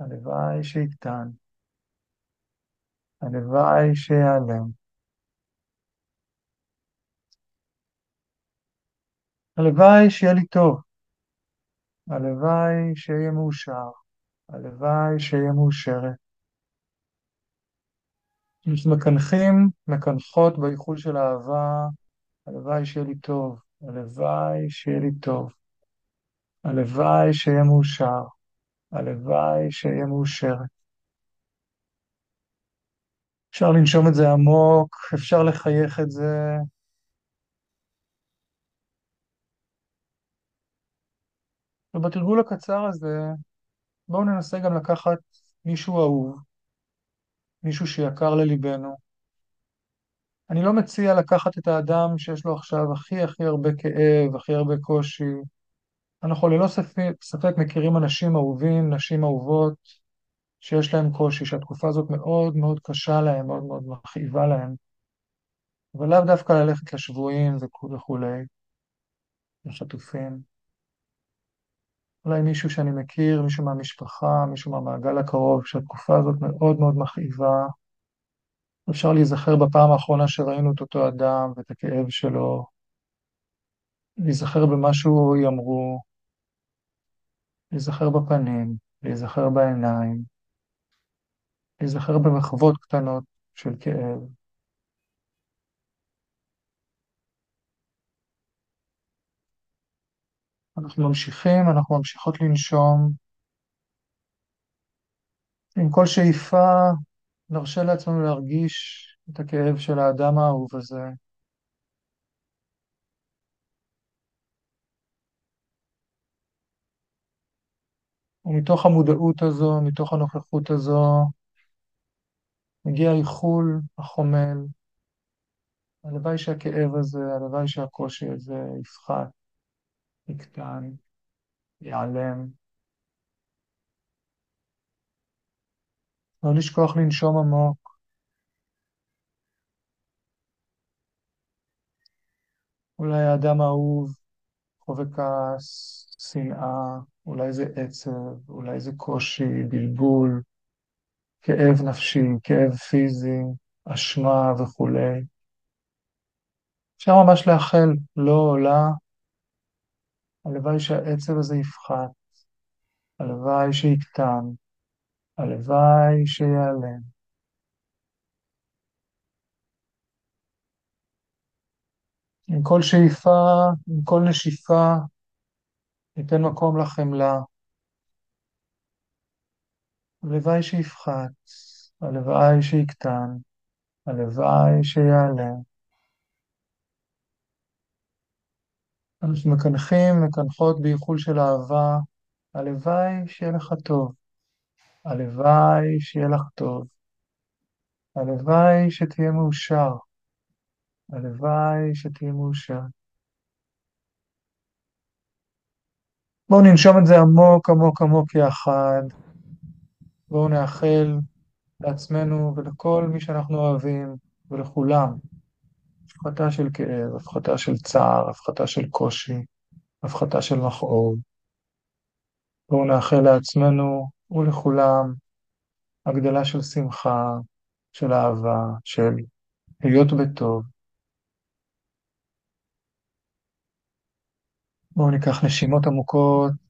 הלוואי שיקטן. הלוואי שיעלם. הלוואי שיהיה לי טוב. הלוואי שיהיה מאושר. הלוואי שיהיה מאושרת. אנחנו מקנחים, מקנחות באיחול של אהבה, הלוואי שיהיה לי טוב, הלוואי שיהיה לי טוב, הלוואי שיהיה מאושר, הלוואי שיהיה מאושרת. אפשר לנשום את זה עמוק, אפשר לחייך את זה. ובתרגול הקצר הזה, בואו ננסה גם לקחת מישהו אהוב, מישהו שיקר לליבנו. אני לא מציע לקחת את האדם שיש לו עכשיו הכי הכי הרבה כאב, הכי הרבה קושי. אנחנו ללא ספק, ספק מכירים אנשים אהובים, נשים אהובות, שיש להם קושי, שהתקופה הזאת מאוד מאוד קשה להם, מאוד מאוד מכאיבה להם. אבל לאו דווקא ללכת לשבויים וכולי, לחטופים. אולי מישהו שאני מכיר, מישהו מהמשפחה, מישהו מהמעגל הקרוב, שהתקופה הזאת מאוד מאוד מכאיבה. אפשר להיזכר בפעם האחרונה שראינו את אותו אדם ואת הכאב שלו, להיזכר במה שהוא יאמרו, להיזכר בפנים, להיזכר בעיניים, להיזכר במחוות קטנות של כאב. אנחנו ממשיכים, אנחנו ממשיכות לנשום. עם כל שאיפה נרשה לעצמנו להרגיש את הכאב של האדם האהוב הזה. ומתוך המודעות הזו, מתוך הנוכחות הזו, מגיע איחול החומל, הלוואי שהכאב הזה, הלוואי שהקושי הזה יפחת, יקטן, ייעלם. לא לשכוח לנשום עמוק. אולי האדם האהוב חווה כעס, שנאה, אולי זה עצב, אולי זה קושי, בלבול, כאב נפשי, כאב פיזי, אשמה וכולי. אפשר ממש לאחל לו או לה, הלוואי שהעצב הזה יפחת, הלוואי שיקטן, הלוואי שיעלם. עם כל שאיפה, עם כל נשיפה, ניתן מקום לחמלה. הלוואי שיפחת, הלוואי שיקטן, הלוואי שיעלם. אנחנו מקנחים, מקנחות באיחול של אהבה, הלוואי שיהיה לך טוב, הלוואי שיהיה לך טוב, הלוואי שתהיה מאושר, הלוואי שתהיה מאושר. בואו ננשום את זה עמוק עמוק עמוק יחד. בואו נאחל לעצמנו ולכל מי שאנחנו אוהבים ולכולם הפחתה של כאב, הפחתה של צער, הפחתה של קושי, הפחתה של מכאוב. בואו נאחל לעצמנו ולכולם הגדלה של שמחה, של אהבה, של להיות בטוב. בואו ניקח נשימות עמוקות,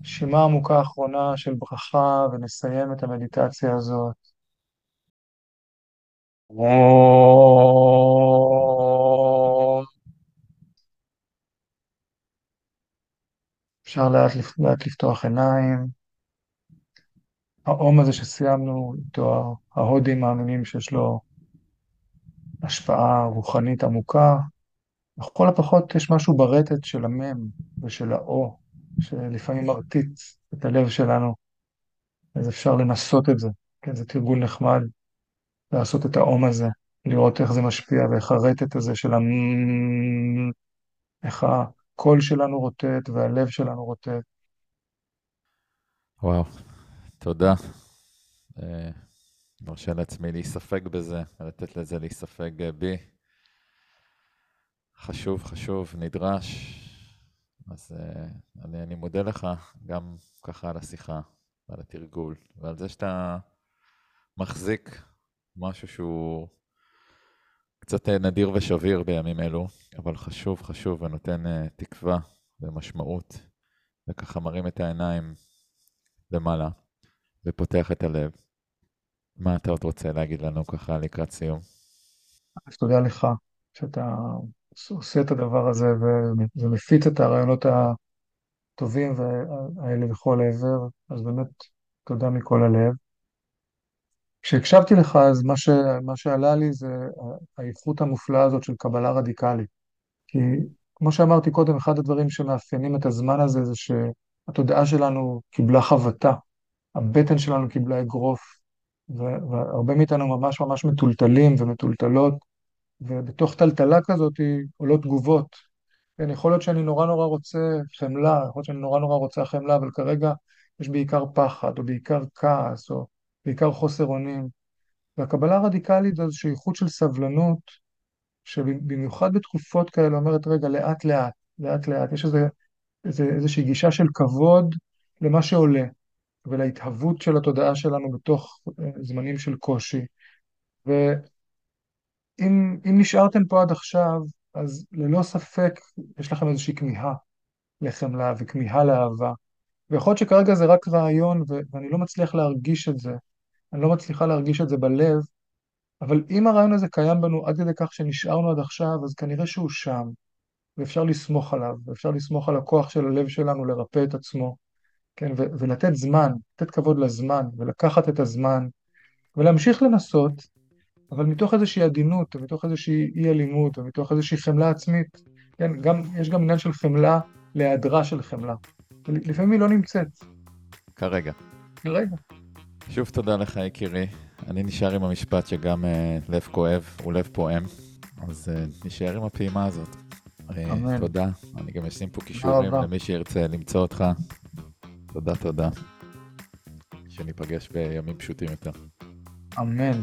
נשימה עמוקה אחרונה של ברכה, ונסיים את המדיטציה הזאת. אפשר לאט, לאט לפתוח עיניים. האום הזה שסיימנו איתו, ההודים מאמינים שיש לו השפעה רוחנית עמוקה. לכל הפחות יש משהו ברטט של המם ושל האו, שלפעמים מרטיט את הלב שלנו, אז אפשר לנסות את זה. כן, זה תרגול נחמד לעשות את האום הזה, לראות איך זה משפיע ואיך הרטט הזה של המ... איך הקול שלנו רוטט והלב שלנו רוטט. וואו, תודה. אה, מרשה לעצמי להיספג בזה, לתת לזה להיספג בי. חשוב, חשוב, נדרש. אז uh, אני, אני מודה לך גם ככה על השיחה ועל התרגול ועל זה שאתה מחזיק משהו שהוא קצת נדיר ושביר בימים אלו, אבל חשוב, חשוב ונותן uh, תקווה ומשמעות, וככה מרים את העיניים למעלה ופותח את הלב. מה אתה עוד רוצה להגיד לנו ככה לקראת סיום? אז תודה לך שאתה עושה את הדבר הזה ומפיץ את הרעיונות הטובים האלה לכל העבר, אז באמת תודה מכל הלב. כשהקשבתי לך, אז מה, ש, מה שעלה לי זה האיכות המופלאה הזאת של קבלה רדיקלית. כי כמו שאמרתי קודם, אחד הדברים שמאפיינים את הזמן הזה זה שהתודעה שלנו קיבלה חבטה, הבטן שלנו קיבלה אגרוף, והרבה מאיתנו ממש ממש מטולטלים ומטולטלות, ובתוך טלטלה כזאת עולות תגובות. כן, יכול להיות שאני נורא נורא רוצה חמלה, יכול להיות שאני נורא נורא רוצה חמלה, אבל כרגע יש בעיקר פחד, או בעיקר כעס, או בעיקר חוסר אונים. והקבלה הרדיקלית זו איזושהי איכות של סבלנות, שבמיוחד בתקופות כאלה אומרת, רגע, לאט לאט, לאט לאט, יש איזה, איזושהי גישה של כבוד למה שעולה, ולהתהוות של התודעה שלנו בתוך אה, זמנים של קושי. ו... אם, אם נשארתם פה עד עכשיו, אז ללא ספק יש לכם איזושהי כמיהה לחמלה וכמיהה לאהבה. ויכול להיות שכרגע זה רק רעיון ו- ואני לא מצליח להרגיש את זה, אני לא מצליחה להרגיש את זה בלב, אבל אם הרעיון הזה קיים בנו עד כדי כך שנשארנו עד עכשיו, אז כנראה שהוא שם, ואפשר לסמוך עליו, ואפשר לסמוך על הכוח של הלב שלנו לרפא את עצמו, כן, ו- ולתת זמן, לתת כבוד לזמן, ולקחת את הזמן, ולהמשיך לנסות, אבל מתוך איזושהי עדינות, ומתוך איזושהי אי אלימות, ומתוך איזושהי חמלה עצמית, כן, גם, יש גם עניין של חמלה להיעדרה של חמלה. לפעמים היא לא נמצאת. כרגע. כרגע. שוב תודה לך יקירי, אני נשאר עם המשפט שגם אה, לב כואב הוא לב פועם, אז אה, נשאר עם הפעימה הזאת. אה, אמן. תודה. אני גם אשים פה קישורים. למי שירצה למצוא אותך. תודה, תודה. שניפגש בימים פשוטים יותר. אמן.